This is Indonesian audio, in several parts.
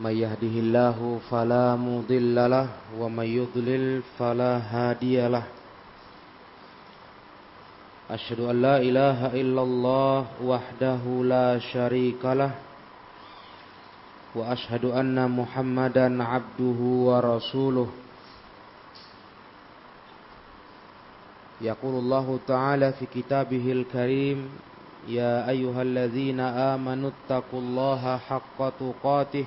من يهده الله فلا مضل له ومن يضلل فلا هادي له أشهد أن لا إله إلا الله وحده لا شريك له وأشهد أن محمدا عبده ورسوله يقول الله تعالى في كتابه الكريم يا أيها الذين آمنوا اتقوا الله حق تقاته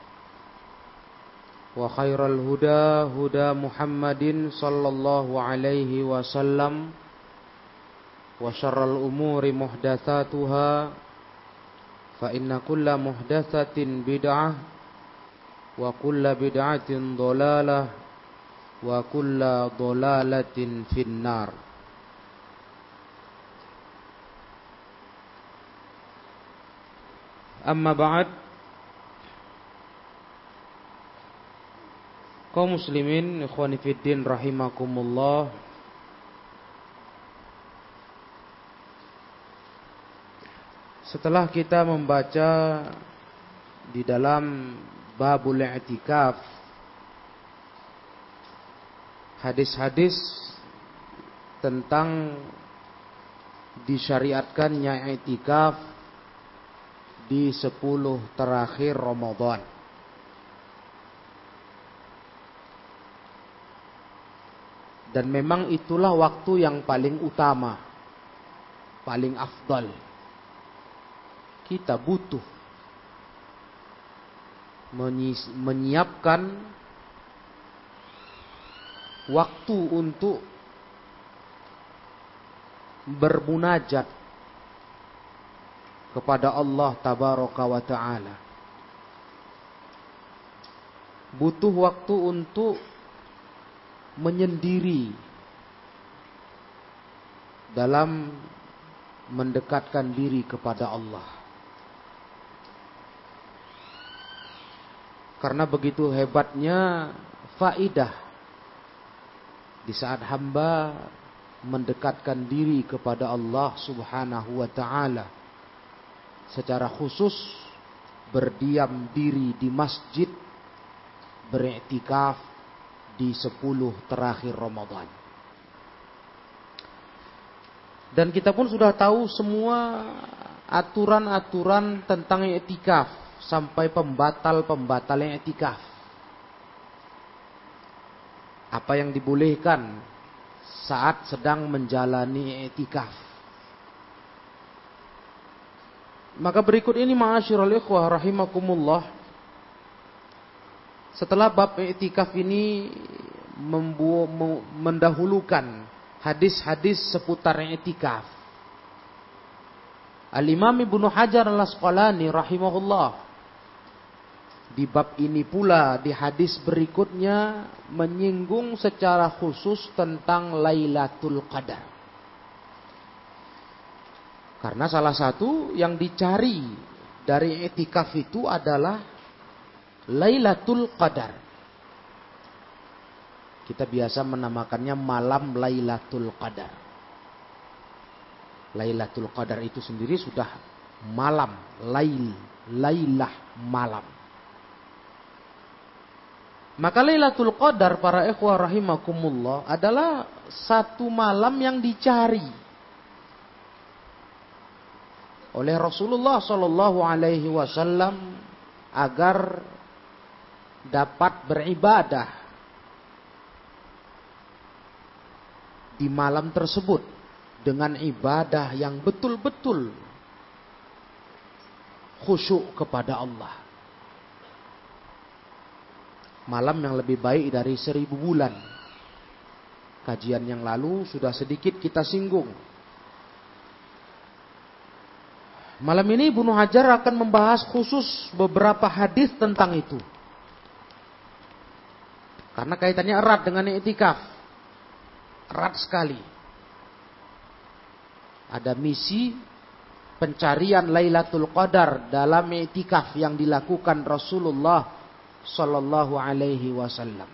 وخير الهدى هدى محمد صلى الله عليه وسلم وشر الأمور محدثاتها فإن كل محدثة بدعة وكل بدعة ضلالة وكل ضلالة في النار أما بعد kaum muslimin ikhwani fiddin rahimakumullah. Setelah kita membaca di dalam babul i'tikaf hadis-hadis tentang disyariatkannya i'tikaf di 10 terakhir Ramadan Dan memang itulah waktu yang paling utama. Paling afdal. Kita butuh menyiapkan waktu untuk bermunajat kepada Allah tabaraka wa taala. Butuh waktu untuk menyendiri dalam mendekatkan diri kepada Allah. Karena begitu hebatnya faidah di saat hamba mendekatkan diri kepada Allah Subhanahu wa taala secara khusus berdiam diri di masjid beriktikaf di 10 terakhir Ramadan. Dan kita pun sudah tahu semua aturan-aturan tentang etikaf sampai pembatal-pembatal etikaf. Apa yang dibolehkan saat sedang menjalani etikaf. Maka berikut ini ma'asyiral ikhwah rahimakumullah setelah bab i'tikaf ini mendahulukan hadis-hadis seputar i'tikaf. Al-Imam Ibnu Hajar Al-Asqalani rahimahullah di bab ini pula di hadis berikutnya menyinggung secara khusus tentang Lailatul Qadar. Karena salah satu yang dicari dari etikaf itu adalah Lailatul Qadar. Kita biasa menamakannya malam Lailatul Qadar. Lailatul Qadar itu sendiri sudah malam, lail, lailah malam. Maka Lailatul Qadar para ikhwah rahimakumullah adalah satu malam yang dicari oleh Rasulullah Shallallahu Alaihi Wasallam agar dapat beribadah di malam tersebut dengan ibadah yang betul-betul khusyuk kepada Allah. Malam yang lebih baik dari seribu bulan. Kajian yang lalu sudah sedikit kita singgung. Malam ini Ibnu Hajar akan membahas khusus beberapa hadis tentang itu. Karena kaitannya erat dengan iktikaf. Erat sekali. Ada misi pencarian Lailatul Qadar dalam iktikaf yang dilakukan Rasulullah sallallahu alaihi wasallam.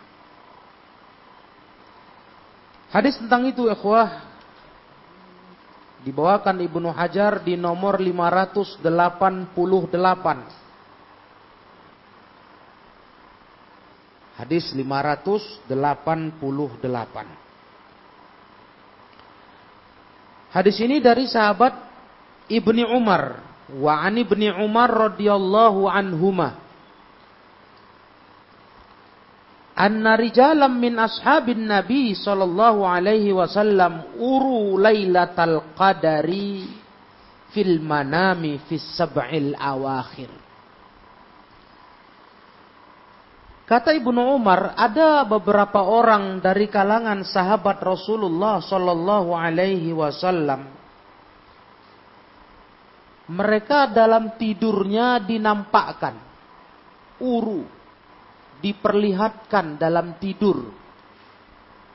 Hadis tentang itu ikhwah dibawakan Ibnu Hajar di nomor 588. Hadis 588. Hadis ini dari sahabat Ibni Umar wa an Ibni Umar radhiyallahu anhumah anna rijalam min ashabin nabi sallallahu alaihi wasallam uru lailatal qadari fil manami fis sab'il awakhir Kata Ibnu Umar, ada beberapa orang dari kalangan sahabat Rasulullah Sallallahu Alaihi Wasallam. Mereka dalam tidurnya dinampakkan uru, diperlihatkan dalam tidur.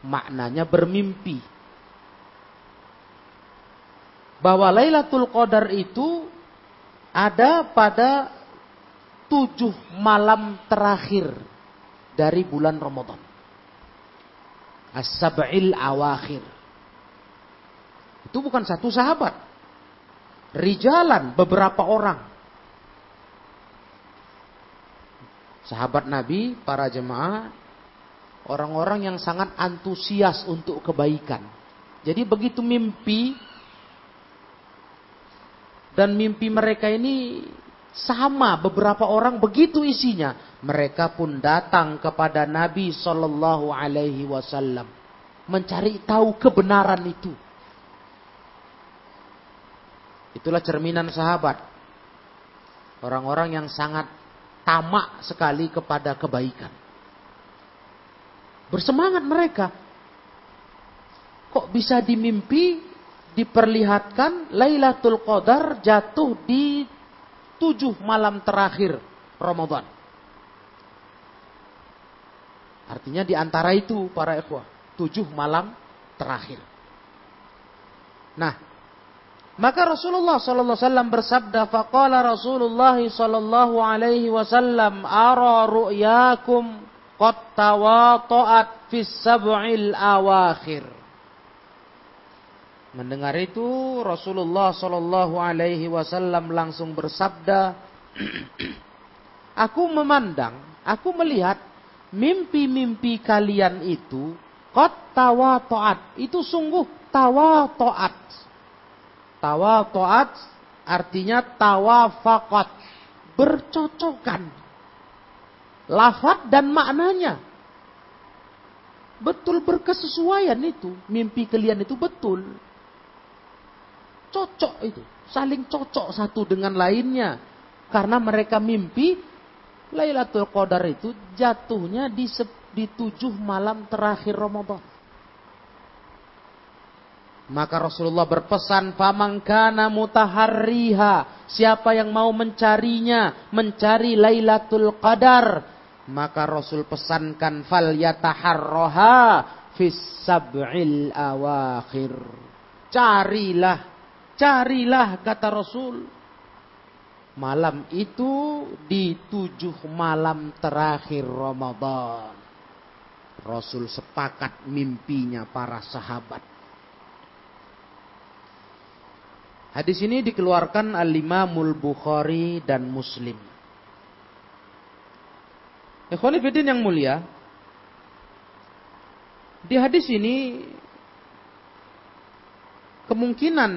Maknanya bermimpi. Bahwa Lailatul Qadar itu ada pada tujuh malam terakhir dari bulan Ramadan. As-sab'il awakhir. Itu bukan satu sahabat. Rijalan beberapa orang. sahabat Nabi, para jemaah, orang-orang yang sangat antusias untuk kebaikan. Jadi begitu mimpi dan mimpi mereka ini sama beberapa orang begitu isinya, mereka pun datang kepada Nabi Shallallahu Alaihi Wasallam mencari tahu kebenaran itu. Itulah cerminan sahabat. Orang-orang yang sangat tamak sekali kepada kebaikan. Bersemangat mereka. Kok bisa dimimpi diperlihatkan Lailatul Qadar jatuh di tujuh malam terakhir Ramadan. Artinya di antara itu para ikhwah, tujuh malam terakhir. Nah, maka Rasulullah sallallahu alaihi wasallam bersabda, faqala Rasulullah sallallahu alaihi wasallam, "Ara ru'yakum qad tawata'at fis sab'il awakhir." Mendengar itu Rasulullah sallallahu alaihi wasallam langsung bersabda, "Aku memandang, aku melihat mimpi-mimpi kalian itu qad tawata'at, itu sungguh tawata'at." Tawatoat artinya tawafakot. Bercocokan. Lafat dan maknanya. Betul berkesesuaian itu. Mimpi kalian itu betul. Cocok itu. Saling cocok satu dengan lainnya. Karena mereka mimpi Lailatul Qadar itu jatuhnya di, di tujuh malam terakhir Ramadan. Maka Rasulullah berpesan, "Famangkana mutaharriha." Siapa yang mau mencarinya, mencari Lailatul Qadar, maka Rasul pesankan fal yataharroha fis sab'il awakhir. Carilah, carilah kata Rasul. Malam itu di tujuh malam terakhir Ramadan. Rasul sepakat mimpinya para sahabat. Hadis ini dikeluarkan Al-Imamul Bukhari dan Muslim. Ikhwanifidin yang mulia, di hadis ini kemungkinan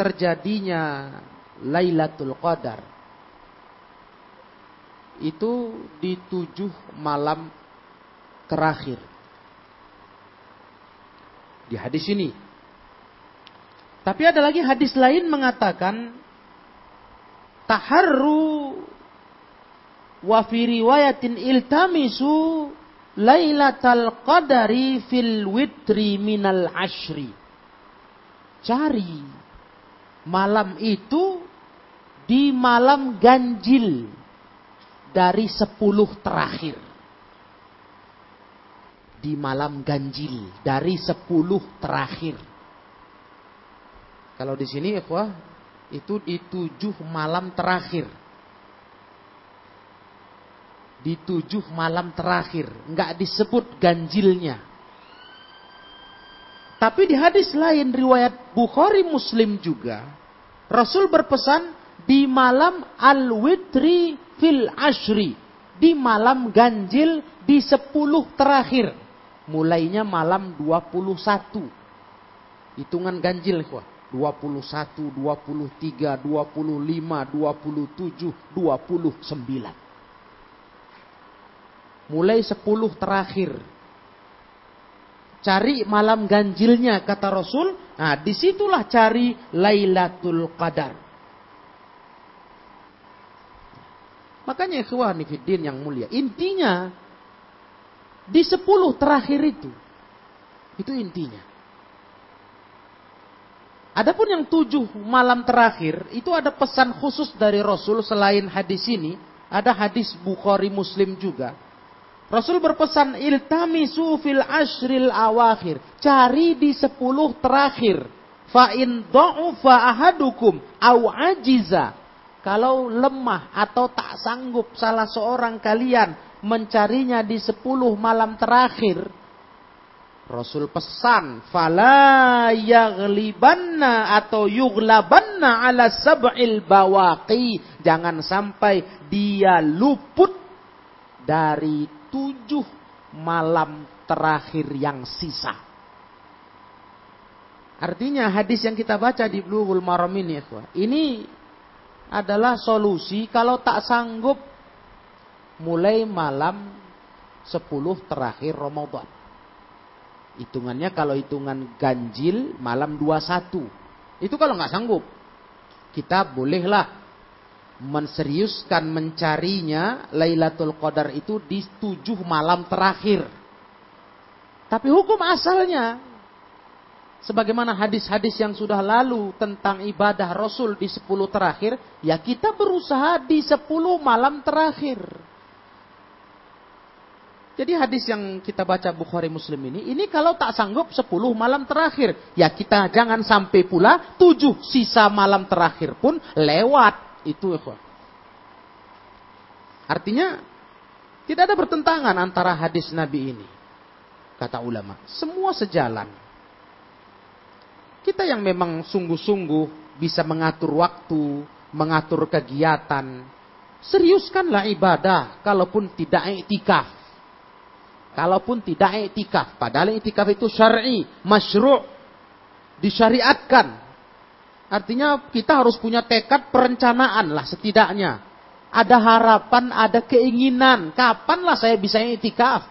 terjadinya Lailatul Qadar itu di tujuh malam terakhir. Di hadis ini. Tapi ada lagi hadis lain mengatakan taharru wa fi riwayatin iltamisu lailatal qadari fil witri minal ashri. Cari malam itu di malam ganjil dari sepuluh terakhir. Di malam ganjil dari sepuluh terakhir. Kalau di sini ikhwah itu di tujuh malam terakhir. Di tujuh malam terakhir, nggak disebut ganjilnya. Tapi di hadis lain riwayat Bukhari Muslim juga, Rasul berpesan di malam al-witri fil ashri. Di malam ganjil di sepuluh terakhir. Mulainya malam 21. Hitungan ganjil. 21, 23, 25, 27, 29. Mulai sepuluh terakhir. Cari malam ganjilnya kata Rasul. Nah di situlah cari Lailatul Qadar. Makanya ikhwani fiddin yang mulia. Intinya di sepuluh terakhir itu. Itu intinya. Adapun yang tujuh malam terakhir itu ada pesan khusus dari Rasul selain hadis ini. Ada hadis Bukhari Muslim juga. Rasul berpesan iltamisu fil ashril awakhir. Cari di sepuluh terakhir. Fa in du'ufa ahadukum au ajiza kalau lemah atau tak sanggup salah seorang kalian mencarinya di sepuluh malam terakhir, Rasul pesan, fala yaghlibanna atau yughlabanna ala sab'il bawaqi. Jangan sampai dia luput dari tujuh malam terakhir yang sisa. Artinya hadis yang kita baca di Blughul Maram ini, ini adalah solusi kalau tak sanggup mulai malam 10 terakhir Ramadan. Hitungannya kalau hitungan ganjil malam 21. Itu kalau nggak sanggup. Kita bolehlah menseriuskan mencarinya Lailatul Qadar itu di tujuh malam terakhir. Tapi hukum asalnya sebagaimana hadis-hadis yang sudah lalu tentang ibadah Rasul di 10 terakhir, ya kita berusaha di 10 malam terakhir. Jadi hadis yang kita baca Bukhari Muslim ini, ini kalau tak sanggup 10 malam terakhir, ya kita jangan sampai pula 7 sisa malam terakhir pun lewat. Itu Artinya tidak ada pertentangan antara hadis Nabi ini. Kata ulama, semua sejalan. Kita yang memang sungguh-sungguh bisa mengatur waktu, mengatur kegiatan. Seriuskanlah ibadah kalaupun tidak iktikaf. Kalaupun tidak iktikaf. Padahal iktikaf itu syar'i, masyru' disyariatkan. Artinya kita harus punya tekad perencanaan lah setidaknya. Ada harapan, ada keinginan. Kapanlah saya bisa iktikaf?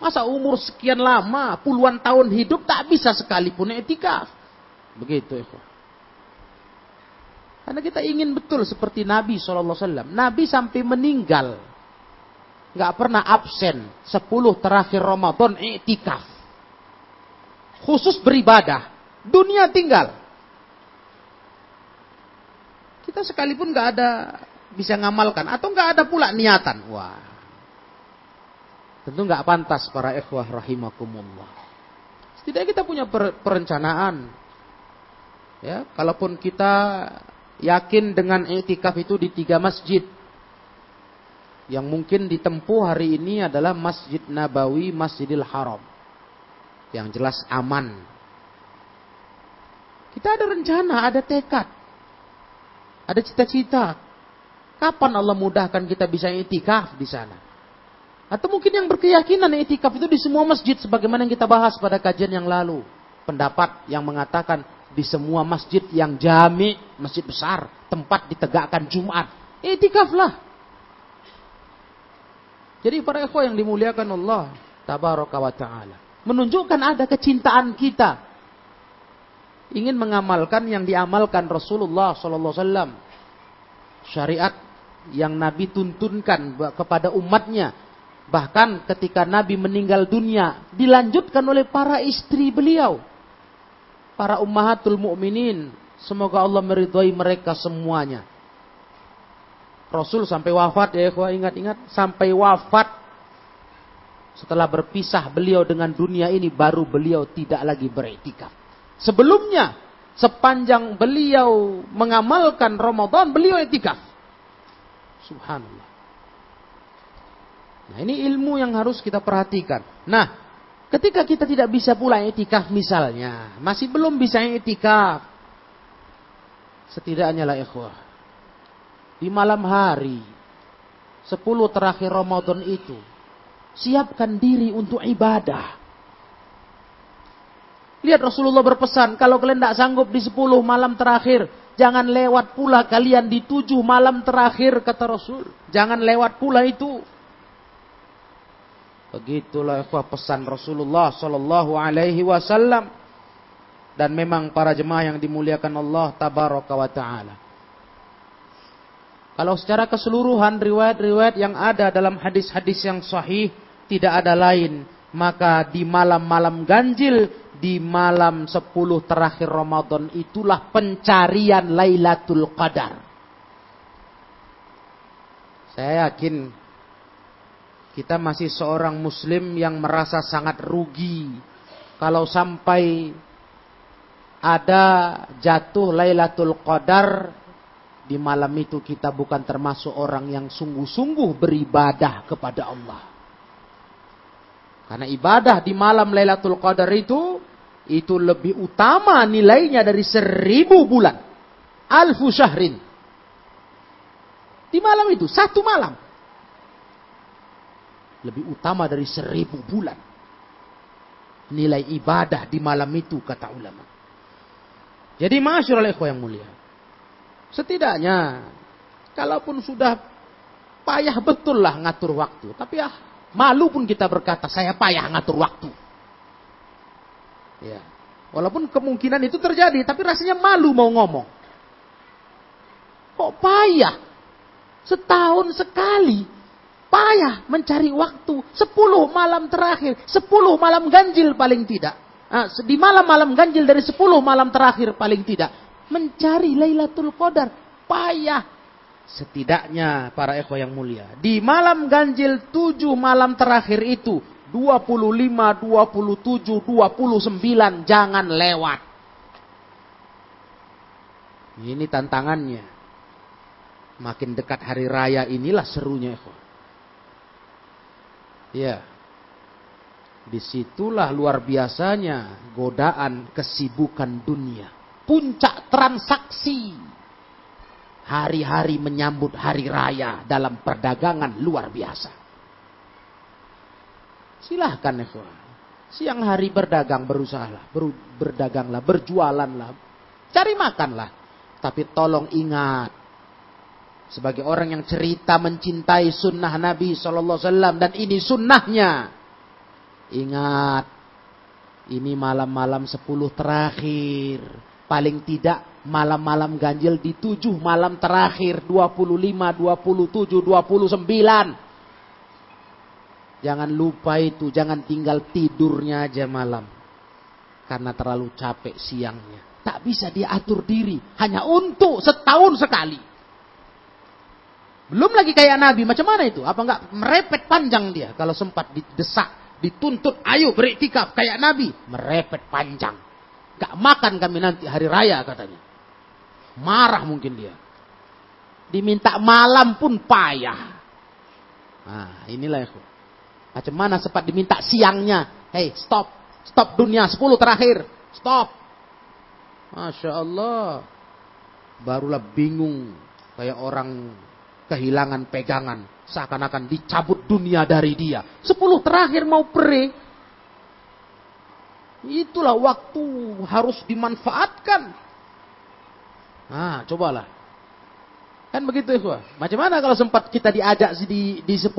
Masa umur sekian lama, puluhan tahun hidup tak bisa sekalipun etikaf. Begitu ya. Karena kita ingin betul seperti Nabi SAW. Nabi sampai meninggal. Gak pernah absen. Sepuluh terakhir Ramadan etikaf. Khusus beribadah. Dunia tinggal. Kita sekalipun gak ada bisa ngamalkan. Atau gak ada pula niatan. Wah Tentu nggak pantas para ikhwah rahimakumullah. Setidaknya kita punya perencanaan. Ya, kalaupun kita yakin dengan i'tikaf itu di tiga masjid. Yang mungkin ditempuh hari ini adalah Masjid Nabawi, Masjidil Haram. Yang jelas aman. Kita ada rencana, ada tekad. Ada cita-cita. Kapan Allah mudahkan kita bisa itikaf di sana? Atau mungkin yang berkeyakinan itikaf itu di semua masjid sebagaimana yang kita bahas pada kajian yang lalu. Pendapat yang mengatakan di semua masjid yang jami, masjid besar, tempat ditegakkan Jumat. Itikaflah. Jadi para ikhwah yang dimuliakan Allah tabaraka wa taala menunjukkan ada kecintaan kita ingin mengamalkan yang diamalkan Rasulullah sallallahu alaihi wasallam. Syariat yang Nabi tuntunkan kepada umatnya. Bahkan ketika Nabi meninggal dunia dilanjutkan oleh para istri beliau. Para ummahatul mukminin, semoga Allah meridhai mereka semuanya. Rasul sampai wafat ya ikhwah ingat-ingat sampai wafat setelah berpisah beliau dengan dunia ini baru beliau tidak lagi beriktikaf. Sebelumnya sepanjang beliau mengamalkan Ramadan beliau iktikaf. Subhanallah. Nah, ini ilmu yang harus kita perhatikan. Nah, ketika kita tidak bisa pula iktikaf misalnya, masih belum bisa iktikaf. Setidaknya lah ikhwah di malam hari, sepuluh terakhir Ramadan itu, siapkan diri untuk ibadah. Lihat Rasulullah berpesan, kalau kalian tidak sanggup di sepuluh malam terakhir, jangan lewat pula kalian di tujuh malam terakhir, kata Rasul. Jangan lewat pula itu. Begitulah pesan Rasulullah Sallallahu Alaihi Wasallam. Dan memang para jemaah yang dimuliakan Allah Tabaraka wa Ta'ala. Kalau secara keseluruhan riwayat-riwayat yang ada dalam hadis-hadis yang sahih tidak ada lain. Maka di malam-malam ganjil, di malam sepuluh terakhir Ramadan itulah pencarian Lailatul Qadar. Saya yakin kita masih seorang muslim yang merasa sangat rugi kalau sampai ada jatuh Lailatul Qadar di malam itu kita bukan termasuk orang yang sungguh-sungguh beribadah kepada Allah. Karena ibadah di malam Lailatul Qadar itu itu lebih utama nilainya dari seribu bulan. Alfu syahrin. Di malam itu, satu malam. Lebih utama dari seribu bulan. Nilai ibadah di malam itu, kata ulama. Jadi masyarakat ikhwah yang mulia. Setidaknya, kalaupun sudah payah betul lah ngatur waktu. Tapi ya, malu pun kita berkata, saya payah ngatur waktu. Ya. Walaupun kemungkinan itu terjadi, tapi rasanya malu mau ngomong. Kok payah? Setahun sekali. Payah mencari waktu. Sepuluh malam terakhir. Sepuluh malam ganjil paling tidak. Nah, di malam-malam ganjil dari sepuluh malam terakhir paling tidak mencari Lailatul Qadar. Payah. Setidaknya para ikhwah yang mulia. Di malam ganjil tujuh malam terakhir itu. 25, 27, 29. Jangan lewat. Ini tantangannya. Makin dekat hari raya inilah serunya. Ya. Di situlah luar biasanya godaan kesibukan dunia puncak transaksi. Hari-hari menyambut hari raya dalam perdagangan luar biasa. Silahkan ikhwan. Siang hari berdagang berusahalah, ber, berdaganglah, berjualanlah, cari makanlah. Tapi tolong ingat, sebagai orang yang cerita mencintai sunnah Nabi Shallallahu Alaihi Wasallam dan ini sunnahnya, ingat, ini malam-malam sepuluh terakhir Paling tidak malam-malam ganjil di tujuh malam terakhir. 25, 27, 29. Jangan lupa itu. Jangan tinggal tidurnya aja malam. Karena terlalu capek siangnya. Tak bisa diatur diri. Hanya untuk setahun sekali. Belum lagi kayak Nabi. Macam mana itu? Apa enggak merepet panjang dia. Kalau sempat didesak. Dituntut. Ayo beriktikaf kayak Nabi. Merepet panjang. Gak makan kami nanti hari raya katanya. Marah mungkin dia. Diminta malam pun payah. Nah, inilah ya. Macam mana sempat diminta siangnya. Hei, stop. Stop dunia. Sepuluh terakhir. Stop. Masya Allah. Barulah bingung. Kayak orang kehilangan pegangan. Seakan-akan dicabut dunia dari dia. Sepuluh terakhir mau pere. Itulah waktu harus dimanfaatkan. Nah, cobalah. Kan begitu ya. Macam mana kalau sempat kita diajak di, di 10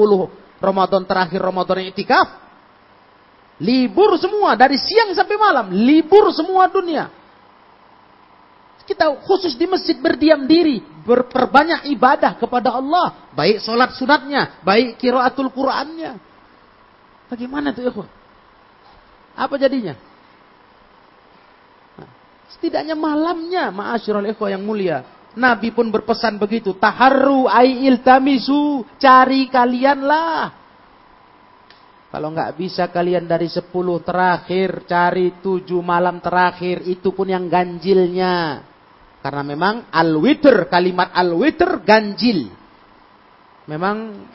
Ramadan terakhir Ramadan itikaf? Libur semua dari siang sampai malam, libur semua dunia. Kita khusus di masjid berdiam diri, berperbanyak ibadah kepada Allah, baik sholat sunatnya, baik kiraatul Qur'annya. Bagaimana tuh ikhwan? Apa jadinya? Setidaknya malamnya, ma'asyiral ikhwah yang mulia. Nabi pun berpesan begitu. Taharru ay iltamisu. Cari kalianlah. Kalau nggak bisa kalian dari sepuluh terakhir, cari tujuh malam terakhir, itu pun yang ganjilnya. Karena memang al-witr, kalimat al-witr ganjil. Memang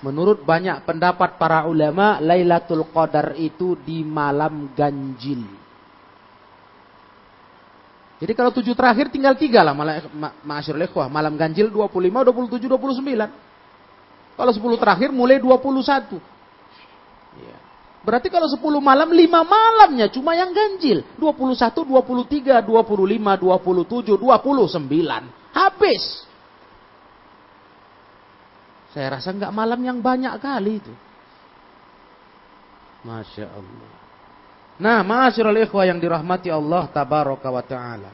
menurut banyak pendapat para ulama, Lailatul Qadar itu di malam ganjil. Jadi kalau tujuh terakhir tinggal tiga lah ma'asyur lekhwah. Malam ganjil 25, 27, 29. Kalau sepuluh terakhir mulai 21. Ya. Berarti kalau sepuluh malam, lima malamnya cuma yang ganjil. 21, 23, 25, 27, 29. Habis. Saya rasa nggak malam yang banyak kali itu. Masya Allah. Nah, ma'asyiral ikhwah yang dirahmati Allah tabaraka wa taala.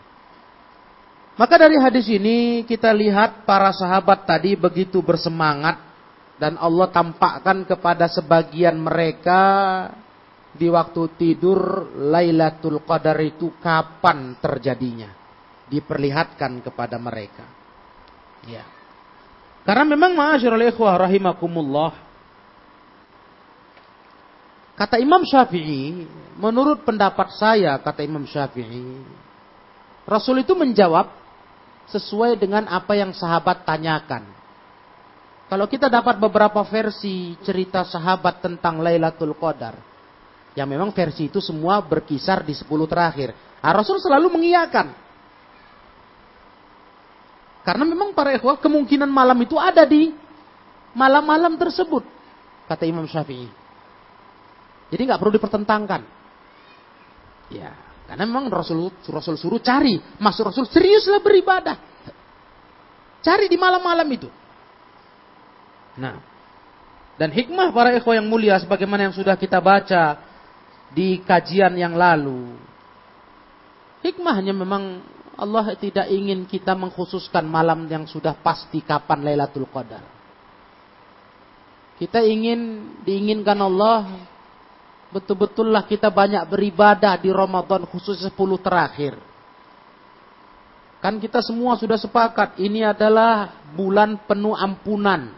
Maka dari hadis ini kita lihat para sahabat tadi begitu bersemangat dan Allah tampakkan kepada sebagian mereka di waktu tidur Lailatul Qadar itu kapan terjadinya. Diperlihatkan kepada mereka. Ya. Karena memang ma'asyiral ikhwah rahimakumullah Kata Imam Syafi'i, menurut pendapat saya, kata Imam Syafi'i, Rasul itu menjawab sesuai dengan apa yang sahabat tanyakan. Kalau kita dapat beberapa versi cerita sahabat tentang Lailatul Qadar, yang memang versi itu semua berkisar di 10 terakhir. Nah, Rasul selalu mengiyakan. Karena memang para ikhwah kemungkinan malam itu ada di malam-malam tersebut, kata Imam Syafi'i. Jadi nggak perlu dipertentangkan. Ya, karena memang Rasul Rasul suruh cari, masuk Rasul seriuslah beribadah. Cari di malam-malam itu. Nah, dan hikmah para ikhwah yang mulia sebagaimana yang sudah kita baca di kajian yang lalu. Hikmahnya memang Allah tidak ingin kita mengkhususkan malam yang sudah pasti kapan Lailatul Qadar. Kita ingin diinginkan Allah betul-betullah kita banyak beribadah di Ramadan khusus 10 terakhir. Kan kita semua sudah sepakat ini adalah bulan penuh ampunan.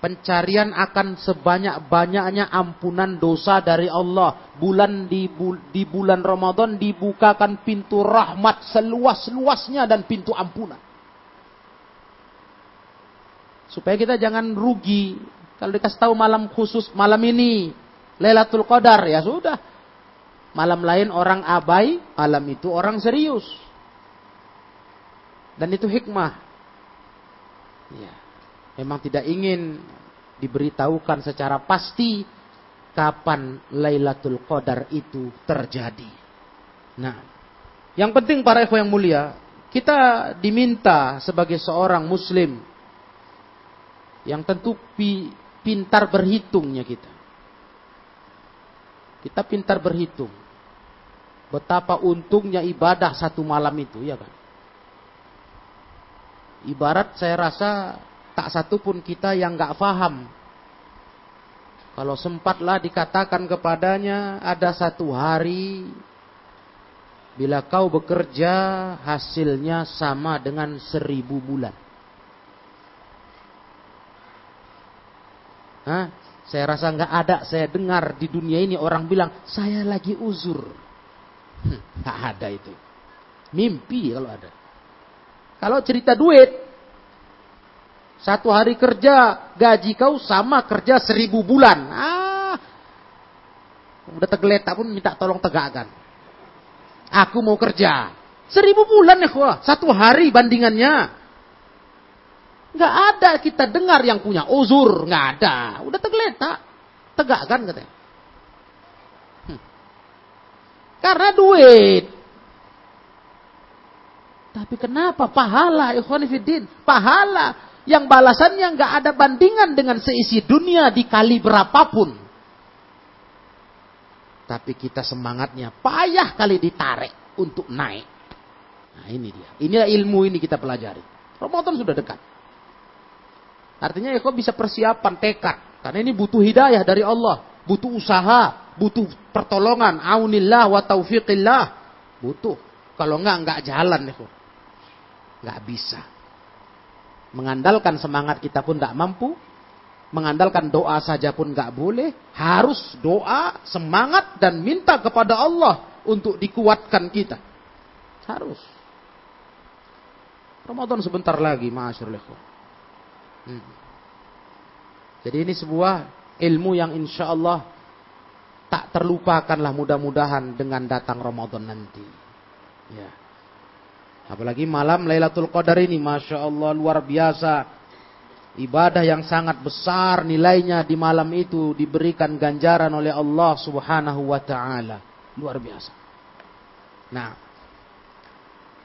Pencarian akan sebanyak-banyaknya ampunan dosa dari Allah. Bulan di, di bulan Ramadan dibukakan pintu rahmat seluas-luasnya dan pintu ampunan. Supaya kita jangan rugi. Kalau dikasih tahu malam khusus malam ini Lailatul Qadar ya sudah. Malam lain orang abai, malam itu orang serius. Dan itu hikmah. Ya. Memang tidak ingin diberitahukan secara pasti kapan Lailatul Qadar itu terjadi. Nah, yang penting para ikhwan yang mulia, kita diminta sebagai seorang muslim yang tentu pintar berhitungnya kita. Kita pintar berhitung. Betapa untungnya ibadah satu malam itu, ya kan? Ibarat saya rasa tak satu pun kita yang nggak faham. Kalau sempatlah dikatakan kepadanya ada satu hari bila kau bekerja hasilnya sama dengan seribu bulan. Hah? Saya rasa nggak ada saya dengar di dunia ini orang bilang saya lagi uzur. Nggak ada itu. Mimpi kalau ada. Kalau cerita duit, Satu hari kerja, gaji kau sama kerja seribu bulan. Ah, udah tergeletak pun minta tolong tegakkan. Aku mau kerja. Seribu bulan ya, satu hari bandingannya. Nggak ada kita dengar yang punya uzur, nggak ada. Udah tergeletak, tegakkan katanya. Hmm. Karena duit. Tapi kenapa pahala ikhwanifidin? Pahala yang balasannya nggak ada bandingan dengan seisi dunia dikali berapapun. Tapi kita semangatnya payah kali ditarik untuk naik. Nah ini dia. Inilah ilmu ini kita pelajari. Ramadan sudah dekat. Artinya ya kok bisa persiapan, tekad. Karena ini butuh hidayah dari Allah. Butuh usaha, butuh pertolongan. Aunillah wa taufiqillah. Butuh. Kalau enggak, enggak jalan. Ya kok. Enggak bisa. Mengandalkan semangat kita pun enggak mampu. Mengandalkan doa saja pun enggak boleh. Harus doa, semangat, dan minta kepada Allah untuk dikuatkan kita. Harus. Ramadan sebentar lagi, masyarakat. Hmm. Jadi ini sebuah ilmu yang insya Allah tak terlupakanlah mudah-mudahan dengan datang Ramadan nanti. Ya. Apalagi malam Lailatul Qadar ini, masya Allah luar biasa. Ibadah yang sangat besar nilainya di malam itu diberikan ganjaran oleh Allah Subhanahu wa taala. Luar biasa. Nah,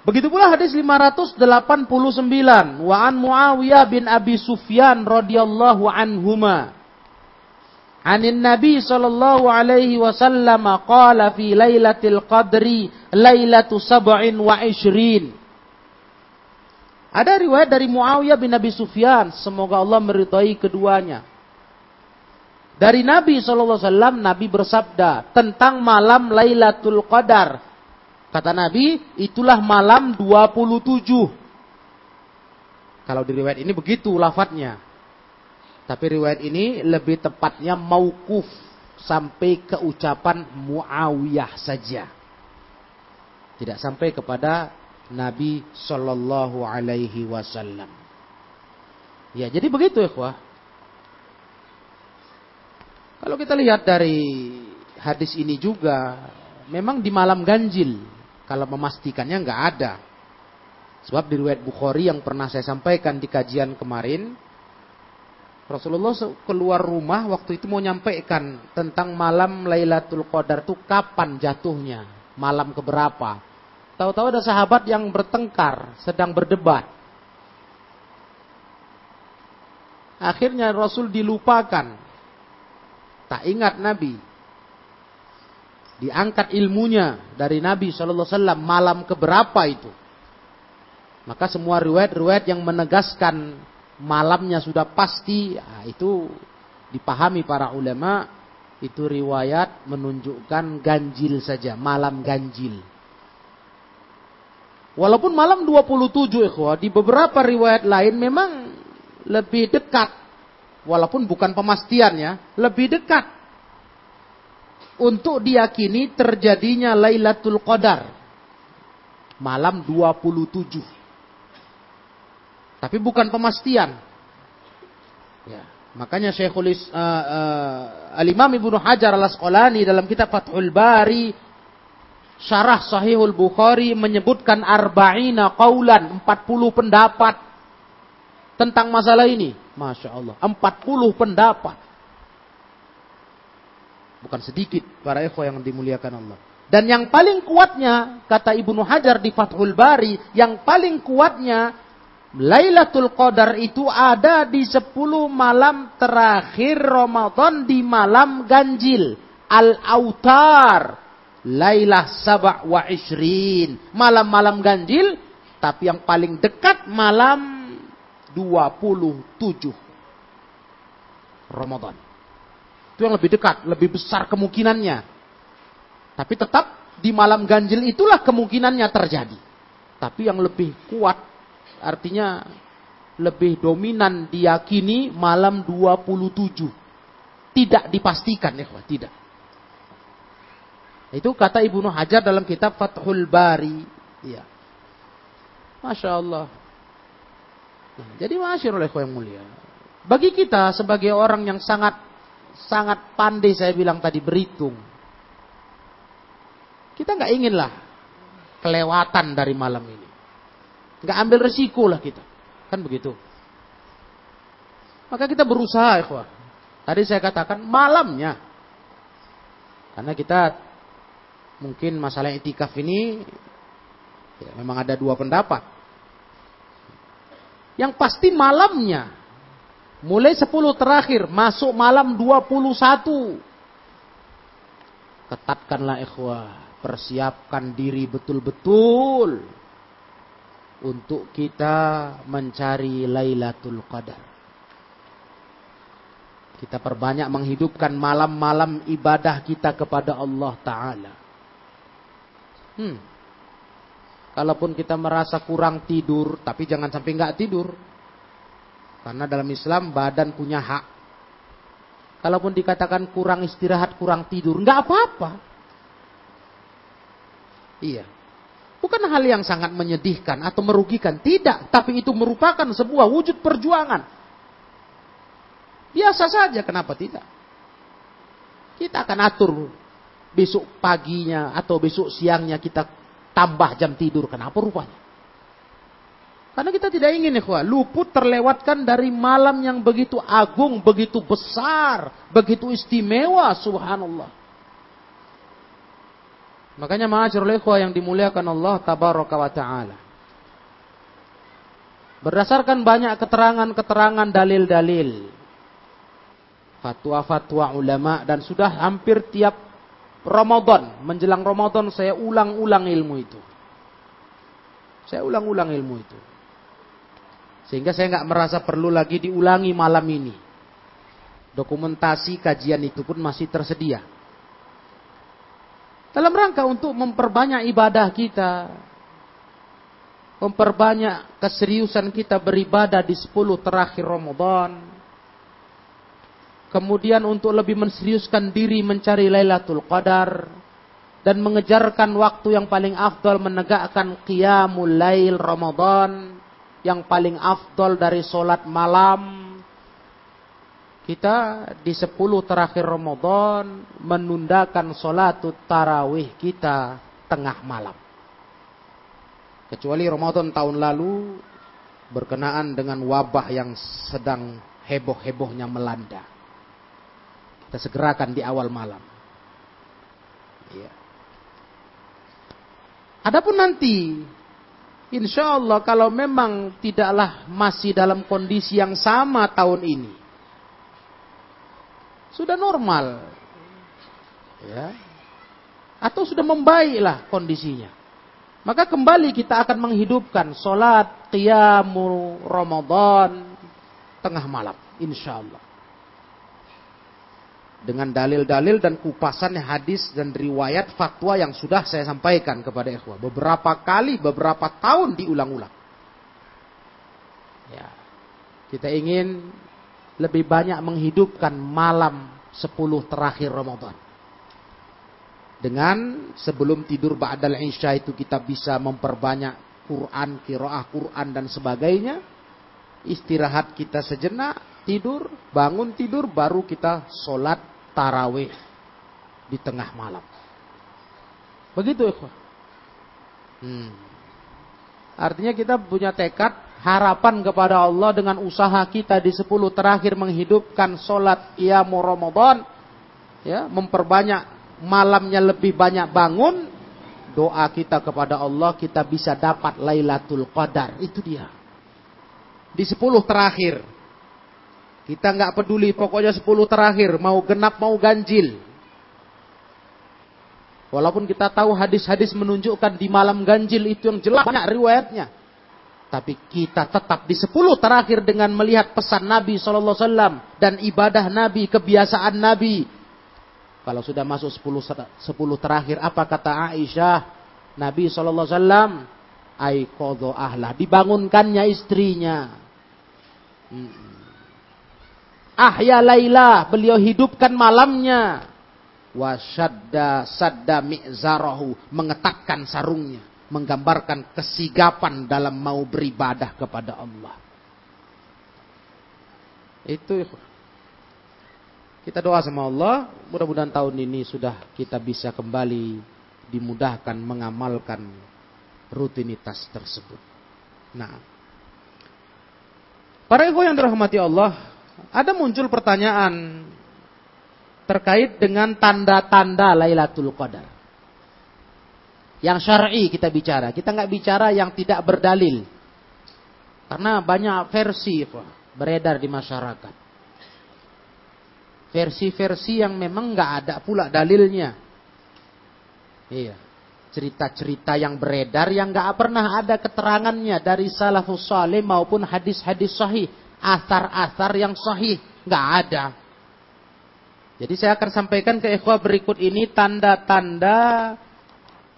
Begitu pula hadis 589 wa an Muawiyah bin Abi Sufyan radhiyallahu anhuma. Anin Nabi sallallahu alaihi wasallam qala fi lailatul qadri lailatu sab'in wa ishrin. Ada riwayat dari Muawiyah bin Abi Sufyan, semoga Allah meridhai keduanya. Dari Nabi sallallahu alaihi wasallam Nabi bersabda tentang malam Lailatul Qadar Kata Nabi, itulah malam 27. Kalau di riwayat ini begitu lafadznya. Tapi riwayat ini lebih tepatnya maukuf sampai ke ucapan Muawiyah saja. Tidak sampai kepada Nabi Shallallahu Alaihi Wasallam. Ya, jadi begitu ya, Kalau kita lihat dari hadis ini juga, memang di malam ganjil kalau memastikannya nggak ada. Sebab di riwayat Bukhari yang pernah saya sampaikan di kajian kemarin, Rasulullah keluar rumah waktu itu mau nyampaikan tentang malam Lailatul Qadar itu kapan jatuhnya, malam keberapa. Tahu-tahu ada sahabat yang bertengkar, sedang berdebat. Akhirnya Rasul dilupakan. Tak ingat Nabi diangkat ilmunya dari Nabi Shallallahu Alaihi Wasallam malam keberapa itu. Maka semua riwayat-riwayat yang menegaskan malamnya sudah pasti, ya, itu dipahami para ulama itu riwayat menunjukkan ganjil saja, malam ganjil. Walaupun malam 27 ikhwah, di beberapa riwayat lain memang lebih dekat. Walaupun bukan pemastian ya, lebih dekat untuk diyakini terjadinya Lailatul Qadar malam 27. Tapi bukan pemastian. Ya, makanya Syekhul uh, uh, Al-Imam Ibnu Hajar Al-Asqalani dalam kitab Fathul Bari Syarah Sahihul Bukhari menyebutkan arba'ina qaulan, 40 pendapat tentang masalah ini. Masya Allah, 40 pendapat. Bukan sedikit para ikhwah yang dimuliakan Allah. Dan yang paling kuatnya, kata Ibnu Hajar di Fathul Bari, yang paling kuatnya, Lailatul Qadar itu ada di 10 malam terakhir Ramadan di malam ganjil. Al-Autar. Lailah Sabah wa Ishrin. Malam-malam ganjil, tapi yang paling dekat malam 27 Ramadan. Itu yang lebih dekat, lebih besar kemungkinannya. Tapi tetap di malam ganjil itulah kemungkinannya terjadi. Tapi yang lebih kuat, artinya lebih dominan diyakini malam 27. Tidak dipastikan ya, tidak. Itu kata Ibnu Hajar dalam kitab Fathul Bari. Ya. Masya Allah. Nah, jadi masyur oleh yang mulia. Bagi kita sebagai orang yang sangat sangat pandai saya bilang tadi berhitung. Kita nggak inginlah kelewatan dari malam ini. Nggak ambil resiko lah kita. Kan begitu. Maka kita berusaha, ikhwah. Tadi saya katakan malamnya. Karena kita mungkin masalah etikaf ini ya, memang ada dua pendapat. Yang pasti malamnya. Mulai 10 terakhir, masuk malam 21. Ketatkanlah ikhwah. Persiapkan diri betul-betul untuk kita mencari Lailatul Qadar. Kita perbanyak menghidupkan malam-malam ibadah kita kepada Allah Ta'ala. Hmm. Kalaupun kita merasa kurang tidur, tapi jangan sampai nggak tidur. Karena dalam Islam badan punya hak. Kalaupun dikatakan kurang istirahat, kurang tidur, nggak apa-apa. Iya. Bukan hal yang sangat menyedihkan atau merugikan. Tidak. Tapi itu merupakan sebuah wujud perjuangan. Biasa saja. Kenapa tidak? Kita akan atur besok paginya atau besok siangnya kita tambah jam tidur. Kenapa rupanya? Karena kita tidak ingin ikhwah, luput terlewatkan dari malam yang begitu agung, begitu besar, begitu istimewa, subhanallah. Makanya ma'asyarul ikhwah yang dimuliakan Allah tabaraka wa ta'ala. Berdasarkan banyak keterangan-keterangan dalil-dalil. Fatwa-fatwa ulama dan sudah hampir tiap Ramadan, menjelang Ramadan saya ulang-ulang ilmu itu. Saya ulang-ulang ilmu itu. Sehingga saya nggak merasa perlu lagi diulangi malam ini. Dokumentasi kajian itu pun masih tersedia. Dalam rangka untuk memperbanyak ibadah kita. Memperbanyak keseriusan kita beribadah di 10 terakhir Ramadan. Kemudian untuk lebih menseriuskan diri mencari Lailatul Qadar. Dan mengejarkan waktu yang paling afdal menegakkan Qiyamul Lail Ramadan. Yang paling afdal dari solat malam kita di 10 terakhir Ramadan menundakan sholat tarawih kita tengah malam. Kecuali Ramadan tahun lalu berkenaan dengan wabah yang sedang heboh-hebohnya melanda. Kita segerakan di awal malam. Ya. Adapun nanti, insya Allah kalau memang tidaklah masih dalam kondisi yang sama tahun ini, sudah normal. Ya. Atau sudah membaiklah kondisinya. Maka kembali kita akan menghidupkan solat qiyamul Ramadan tengah malam. Insya Allah. Dengan dalil-dalil dan kupasan hadis dan riwayat fatwa yang sudah saya sampaikan kepada ikhwah. Beberapa kali, beberapa tahun diulang-ulang. Ya. Kita ingin lebih banyak menghidupkan malam 10 terakhir Ramadan. Dengan sebelum tidur ba'dal isya itu kita bisa memperbanyak Quran, kiroah Quran dan sebagainya. Istirahat kita sejenak, tidur, bangun tidur, baru kita sholat tarawih di tengah malam. Begitu ikhwah. Hmm. Artinya kita punya tekad harapan kepada Allah dengan usaha kita di 10 terakhir menghidupkan solat qiyamu Ramadan ya memperbanyak malamnya lebih banyak bangun doa kita kepada Allah kita bisa dapat Lailatul Qadar itu dia di 10 terakhir kita nggak peduli pokoknya 10 terakhir mau genap mau ganjil walaupun kita tahu hadis-hadis menunjukkan di malam ganjil itu yang jelas banyak riwayatnya tapi kita tetap di sepuluh terakhir dengan melihat pesan Nabi Wasallam dan ibadah Nabi, kebiasaan Nabi. Kalau sudah masuk sepuluh, sepuluh terakhir, apa kata Aisyah? Nabi Wasallam, Aikodo ahlah, dibangunkannya istrinya. Hmm. Ahya Laila, beliau hidupkan malamnya. Wasyadda sadda mi'zarahu, mengetatkan sarungnya menggambarkan kesigapan dalam mau beribadah kepada Allah. Itu kita doa sama Allah, mudah-mudahan tahun ini sudah kita bisa kembali dimudahkan mengamalkan rutinitas tersebut. Nah, para ibu yang dirahmati Allah, ada muncul pertanyaan terkait dengan tanda-tanda Lailatul Qadar. Yang syar'i kita bicara, kita nggak bicara yang tidak berdalil. Karena banyak versi beredar di masyarakat. Versi-versi yang memang nggak ada pula dalilnya. Iya. Cerita-cerita yang beredar yang nggak pernah ada keterangannya dari salafus salih maupun hadis-hadis sahih. Asar-asar yang sahih. nggak ada. Jadi saya akan sampaikan ke ikhwah berikut ini tanda-tanda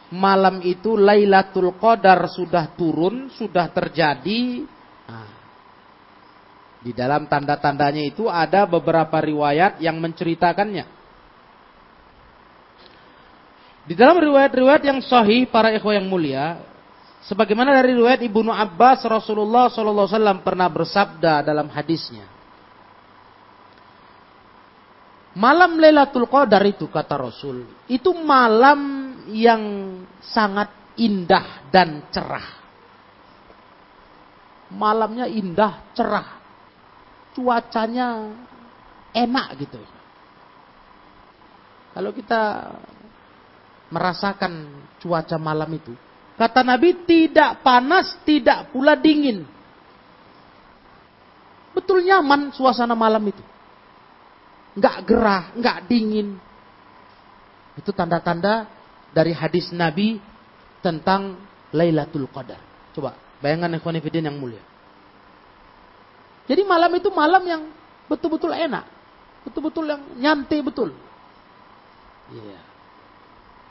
malam itu Lailatul Qadar sudah turun, sudah terjadi di dalam tanda-tandanya itu ada beberapa riwayat yang menceritakannya. Di dalam riwayat-riwayat yang sahih para ikhwah yang mulia, sebagaimana dari riwayat Ibnu Abbas Rasulullah SAW pernah bersabda dalam hadisnya. Malam Lailatul Qadar itu kata Rasul, itu malam yang sangat indah dan cerah. Malamnya indah, cerah cuacanya enak gitu. Kalau kita merasakan cuaca malam itu, kata Nabi tidak panas, tidak pula dingin. Betul nyaman suasana malam itu. Enggak gerah, enggak dingin. Itu tanda-tanda dari hadis Nabi tentang Lailatul Qadar. Coba bayangkan ikhwan yang mulia. Jadi malam itu malam yang betul-betul enak. Betul-betul yang nyantai betul. Iya. Yeah.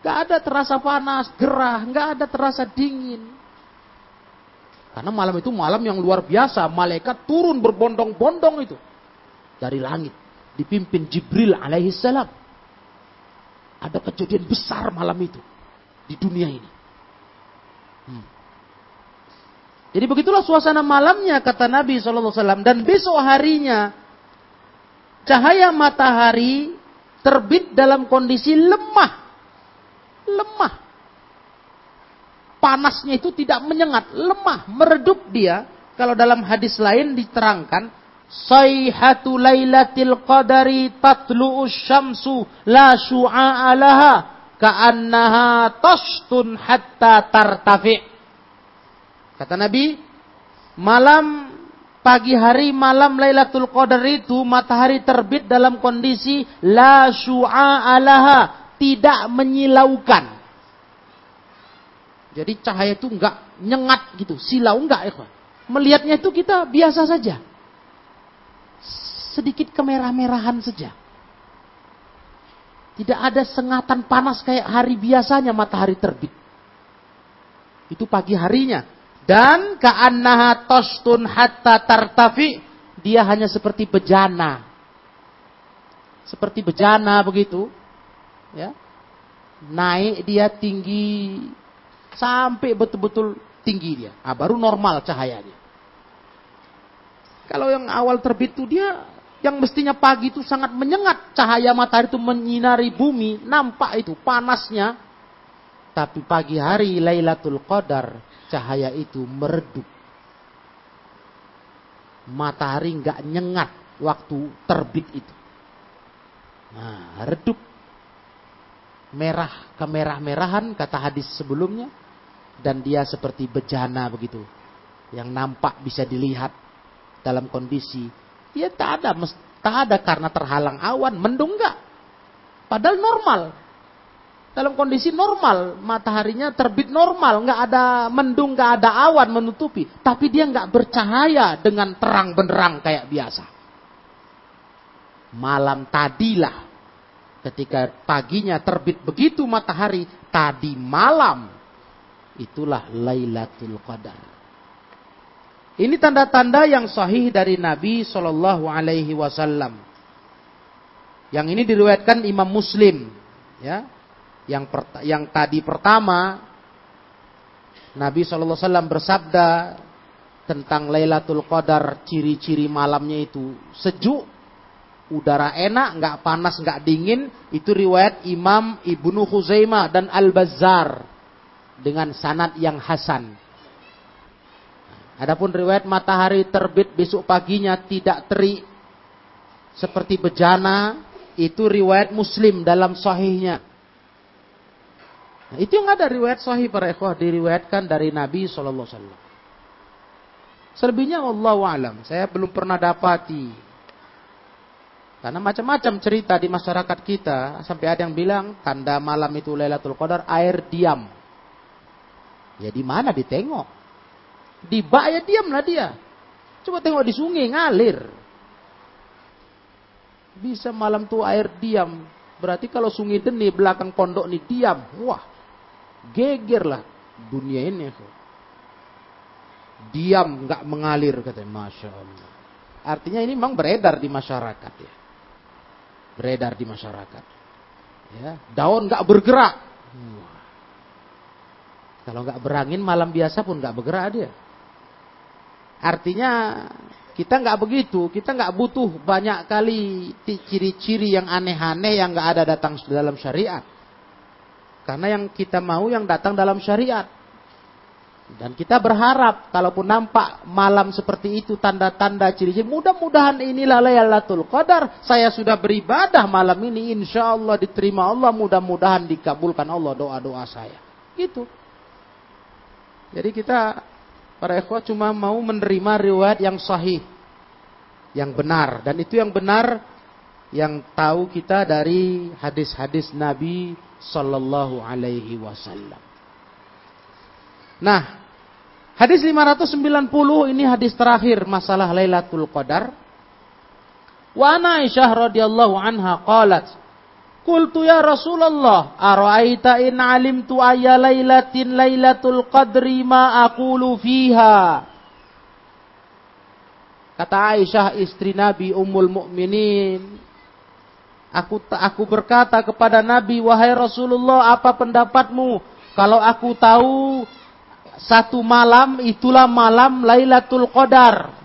Gak ada terasa panas, gerah, gak ada terasa dingin. Karena malam itu malam yang luar biasa. Malaikat turun berbondong-bondong itu. Dari langit. Dipimpin Jibril alaihi salam. Ada kejadian besar malam itu. Di dunia ini. Hmm. Jadi begitulah suasana malamnya kata Nabi SAW. Dan besok harinya cahaya matahari terbit dalam kondisi lemah. Lemah. Panasnya itu tidak menyengat, lemah, meredup dia. Kalau dalam hadis lain diterangkan, Sayhatu lailatil qadari tatlu'u syamsu la syu'a'a laha ka'annaha tashtun hatta tartafi' Kata Nabi, malam pagi hari malam Lailatul Qadar itu matahari terbit dalam kondisi la syu'a alaha, tidak menyilaukan. Jadi cahaya itu enggak nyengat gitu, silau enggak ya Melihatnya itu kita biasa saja. Sedikit kemerah-merahan saja. Tidak ada sengatan panas kayak hari biasanya matahari terbit. Itu pagi harinya. Dan ka'annaha tostun hatta tartafi. Dia hanya seperti bejana. Seperti bejana begitu. Ya. Naik dia tinggi. Sampai betul-betul tinggi dia. Nah, baru normal cahayanya. Kalau yang awal terbit itu dia yang mestinya pagi itu sangat menyengat cahaya matahari itu menyinari bumi, nampak itu panasnya. Tapi pagi hari Lailatul Qadar cahaya itu meredup. Matahari nggak nyengat waktu terbit itu. Nah, redup. Merah kemerah-merahan kata hadis sebelumnya. Dan dia seperti bejana begitu. Yang nampak bisa dilihat dalam kondisi. Ya tak ada, tak ada karena terhalang awan, mendung enggak. Padahal normal dalam kondisi normal, mataharinya terbit normal, nggak ada mendung, nggak ada awan menutupi, tapi dia nggak bercahaya dengan terang benderang kayak biasa. Malam tadilah, ketika paginya terbit begitu matahari, tadi malam, itulah Lailatul Qadar. Ini tanda-tanda yang sahih dari Nabi Shallallahu Alaihi Wasallam. Yang ini diriwayatkan Imam Muslim, ya yang yang tadi pertama Nabi SAW bersabda tentang Lailatul Qadar, ciri-ciri malamnya itu sejuk, udara enak, nggak panas, nggak dingin. Itu riwayat Imam Ibnu Khuzaimah dan Al-Bazzar dengan sanad yang hasan. Adapun riwayat matahari terbit besok paginya tidak terik seperti bejana, itu riwayat Muslim dalam sahihnya. Nah, itu yang ada riwayat sahih para ikhwah diriwayatkan dari Nabi sallallahu alaihi wasallam. Selebihnya Allah alam. Saya belum pernah dapati. Karena macam-macam cerita di masyarakat kita. Sampai ada yang bilang tanda malam itu Lailatul Qadar air diam. Ya di mana ditengok? Di bak ya diamlah dia. Coba tengok di sungai ngalir. Bisa malam tuh air diam. Berarti kalau sungai deni belakang pondok nih diam. Wah, geger lah dunia ini diam nggak mengalir katanya masya Allah artinya ini memang beredar di masyarakat ya beredar di masyarakat. Ya daun nggak bergerak. Kalau nggak berangin malam biasa pun nggak bergerak dia. Artinya kita nggak begitu. Kita nggak butuh banyak kali ciri-ciri yang aneh-aneh yang nggak ada datang dalam syariat. Karena yang kita mau yang datang dalam syariat dan kita berharap kalaupun nampak malam seperti itu tanda-tanda ciri-ciri mudah-mudahan inilah Lailatul Qadar. Saya sudah beribadah malam ini insya Allah diterima Allah mudah-mudahan dikabulkan Allah doa-doa saya. Gitu. Jadi kita para ikhwah cuma mau menerima riwayat yang sahih. Yang benar dan itu yang benar yang tahu kita dari hadis-hadis Nabi sallallahu alaihi wasallam. Nah, hadis 590 ini hadis terakhir masalah Lailatul Qadar. Wa Aisyah radhiyallahu anha qalat Qultu ya Rasulullah ara'aita in alimtu ayya lailatin lailatul qadri ma aqulu fiha? Kata Aisyah istri Nabi Ummul Mukminin Aku aku berkata kepada Nabi wahai Rasulullah apa pendapatmu? Kalau aku tahu satu malam itulah malam Lailatul Qadar.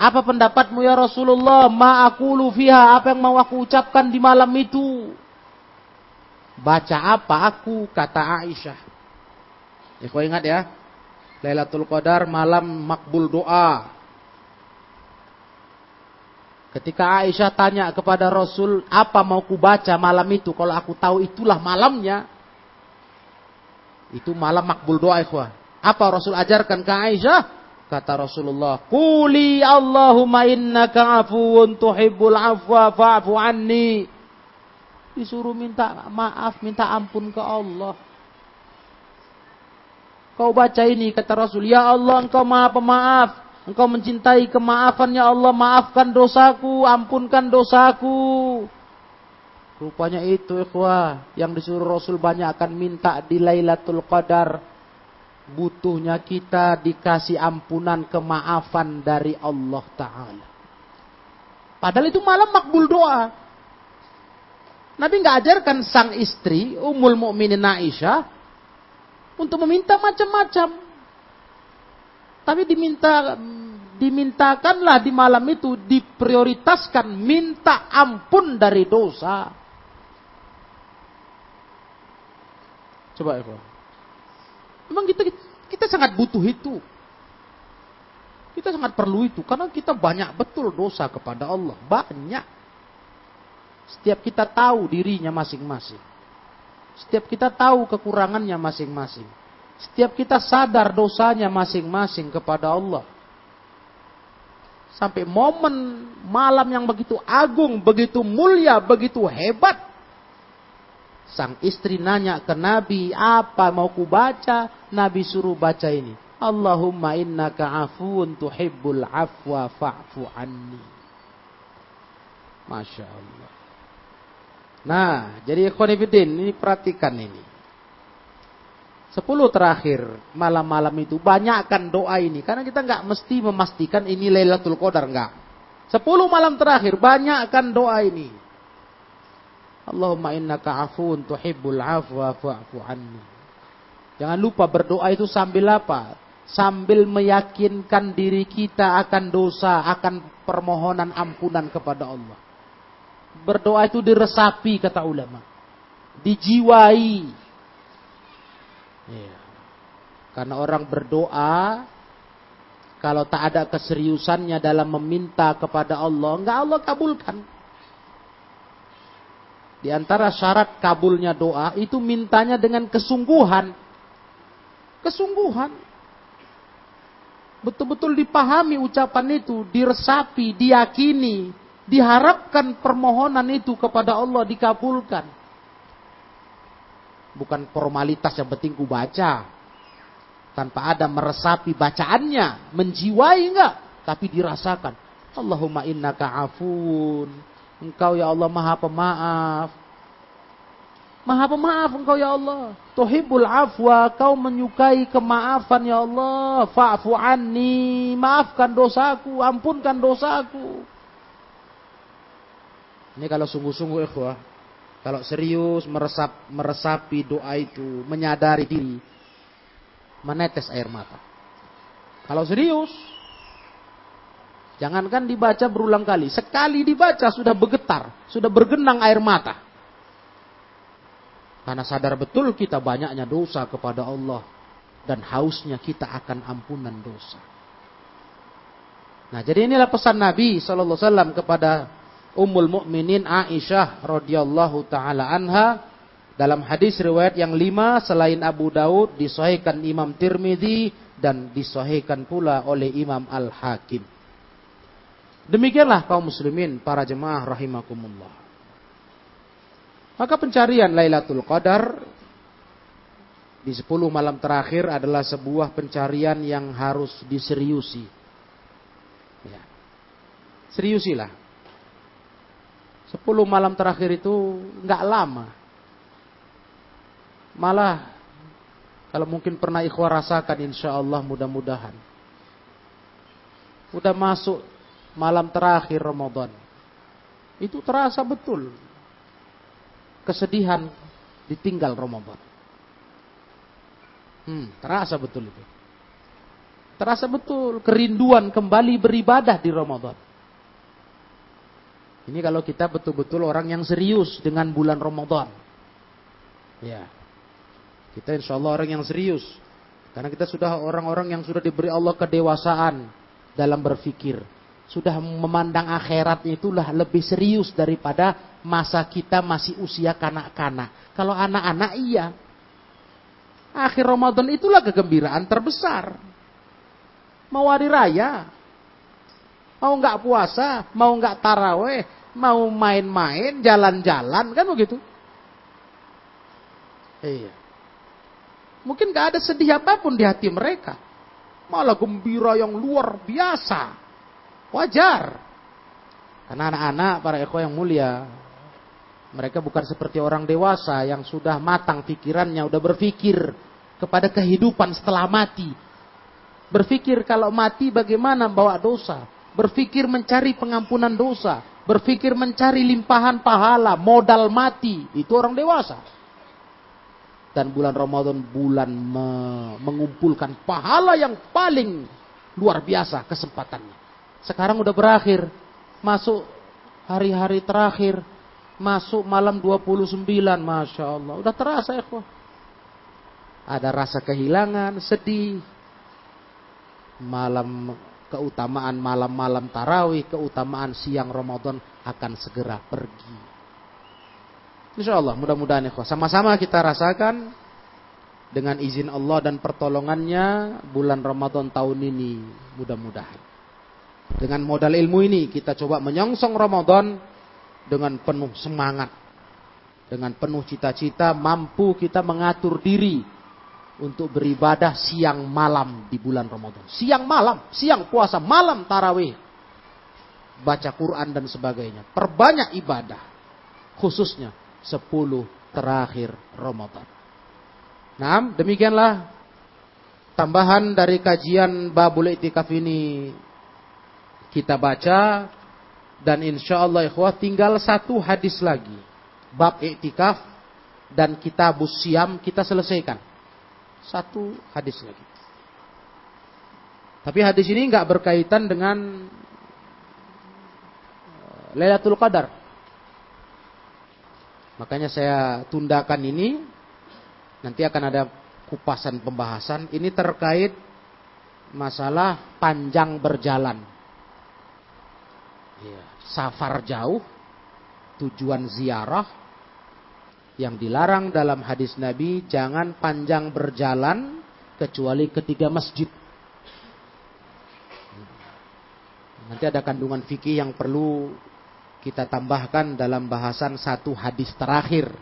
Apa pendapatmu ya Rasulullah? Ma aku fiha, apa yang mau aku ucapkan di malam itu? Baca apa aku? Kata Aisyah. Ya, kau ingat ya? Lailatul Qadar malam makbul doa. Ketika Aisyah tanya kepada Rasul, apa mau ku baca malam itu? Kalau aku tahu itulah malamnya. Itu malam makbul doa ikhwah. Apa Rasul ajarkan ke Aisyah? Kata Rasulullah, Kuli Allahumma innaka afuun tuhibbul afwa fa'fu anni. Disuruh minta maaf, minta ampun ke Allah. Kau baca ini kata Rasul, Ya Allah engkau maha pemaaf. Engkau mencintai kemaafan ya Allah, maafkan dosaku, ampunkan dosaku. Rupanya itu ikhwah yang disuruh Rasul banyak akan minta di Lailatul Qadar. Butuhnya kita dikasih ampunan kemaafan dari Allah Ta'ala. Padahal itu malam makbul doa. Nabi nggak ajarkan sang istri Ummul Mukminin Aisyah untuk meminta macam-macam. Tapi diminta dimintakanlah di malam itu diprioritaskan minta ampun dari dosa. Coba Memang kita kita sangat butuh itu. Kita sangat perlu itu karena kita banyak betul dosa kepada Allah, banyak. Setiap kita tahu dirinya masing-masing. Setiap kita tahu kekurangannya masing-masing. Setiap kita sadar dosanya masing-masing kepada Allah. Sampai momen malam yang begitu agung, begitu mulia, begitu hebat Sang istri nanya ke Nabi, apa mau ku baca? Nabi suruh baca ini. Allahumma innaka afuun tuhibbul afwa fa'fu anni. Masya Allah. Nah, jadi ikhwanifidin, ini perhatikan ini. Sepuluh terakhir malam-malam itu banyakkan doa ini. Karena kita nggak mesti memastikan ini Lailatul Qadar nggak. Sepuluh malam terakhir banyakkan doa ini. Allahumma innaka afun tuhibbul afwa fa'fu anni. Jangan lupa berdoa itu sambil apa? sambil meyakinkan diri kita akan dosa, akan permohonan ampunan kepada Allah. Berdoa itu diresapi kata ulama. Dijiwai. Ya. Karena orang berdoa kalau tak ada keseriusannya dalam meminta kepada Allah, enggak Allah kabulkan. Di antara syarat kabulnya doa itu mintanya dengan kesungguhan. Kesungguhan. Betul-betul dipahami ucapan itu, diresapi, diyakini, diharapkan permohonan itu kepada Allah dikabulkan. Bukan formalitas yang penting ku baca. Tanpa ada meresapi bacaannya, menjiwai enggak, tapi dirasakan. Allahumma innaka afun, Engkau ya Allah maha pemaaf. Maha pemaaf engkau ya Allah. Tuhibul afwa, kau menyukai kemaafan ya Allah. Fa'fu anni, maafkan dosaku, ampunkan dosaku. Ini kalau sungguh-sungguh ikhwah, kalau serius meresap meresapi doa itu, menyadari diri, menetes air mata. Kalau serius, Jangankan dibaca berulang kali. Sekali dibaca sudah bergetar. Sudah bergenang air mata. Karena sadar betul kita banyaknya dosa kepada Allah. Dan hausnya kita akan ampunan dosa. Nah jadi inilah pesan Nabi SAW kepada Ummul Mukminin Aisyah radhiyallahu taala anha dalam hadis riwayat yang lima selain Abu Daud disahihkan Imam Tirmidzi dan disahihkan pula oleh Imam Al Hakim. Demikianlah kaum muslimin para jemaah rahimakumullah. Maka pencarian Lailatul Qadar di 10 malam terakhir adalah sebuah pencarian yang harus diseriusi. Ya. Seriusilah. 10 malam terakhir itu nggak lama. Malah kalau mungkin pernah ikhwah rasakan insya Allah mudah-mudahan. Udah masuk malam terakhir Ramadan. Itu terasa betul. Kesedihan ditinggal Ramadan. Hmm, terasa betul itu. Terasa betul kerinduan kembali beribadah di Ramadan. Ini kalau kita betul-betul orang yang serius dengan bulan Ramadan. Ya. Kita insya Allah orang yang serius. Karena kita sudah orang-orang yang sudah diberi Allah kedewasaan dalam berfikir sudah memandang akhirat itulah lebih serius daripada masa kita masih usia kanak-kanak. Kalau anak-anak iya. Akhir Ramadan itulah kegembiraan terbesar. Mau hari raya. Mau nggak puasa, mau nggak taraweh, mau main-main, jalan-jalan, kan begitu. Iya. Mungkin nggak ada sedih apa pun di hati mereka. Malah gembira yang luar biasa. Wajar. Karena anak-anak para ekor yang mulia, mereka bukan seperti orang dewasa yang sudah matang pikirannya, udah berpikir kepada kehidupan setelah mati. Berpikir kalau mati bagaimana bawa dosa. Berpikir mencari pengampunan dosa. Berpikir mencari limpahan pahala, modal mati. Itu orang dewasa. Dan bulan Ramadan bulan me mengumpulkan pahala yang paling luar biasa kesempatannya. Sekarang udah berakhir. Masuk hari-hari terakhir. Masuk malam 29. Masya Allah. Udah terasa ya. Ada rasa kehilangan, sedih. Malam keutamaan malam-malam tarawih, keutamaan siang Ramadan akan segera pergi. Insya Allah mudah-mudahan ya sama-sama kita rasakan dengan izin Allah dan pertolongannya bulan Ramadan tahun ini mudah-mudahan. Dengan modal ilmu ini kita coba menyongsong Ramadan dengan penuh semangat. Dengan penuh cita-cita mampu kita mengatur diri untuk beribadah siang malam di bulan Ramadan. Siang malam, siang puasa, malam tarawih. Baca Quran dan sebagainya. Perbanyak ibadah. Khususnya 10 terakhir Ramadan. Nah, demikianlah tambahan dari kajian Babul Itikaf ini kita baca dan insya Allah ikhwah tinggal satu hadis lagi. Bab iktikaf dan kitabus siam kita selesaikan. Satu hadis lagi. Tapi hadis ini nggak berkaitan dengan eh, Lailatul Qadar. Makanya saya tundakan ini. Nanti akan ada kupasan pembahasan. Ini terkait masalah panjang berjalan. Safar jauh, tujuan ziarah, yang dilarang dalam hadis Nabi jangan panjang berjalan kecuali ketiga masjid. Nanti ada kandungan fikih yang perlu kita tambahkan dalam bahasan satu hadis terakhir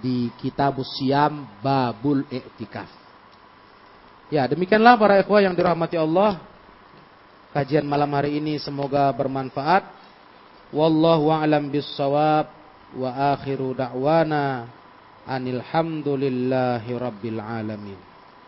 di kitab Siam Babul Iktikaf. Ya, demikianlah para ikhwah yang dirahmati Allah. Kajian malam hari ini semoga bermanfaat. Wallahu a'lam bissawab wa akhiru da'wana anil hamdulillahi rabbil alamin.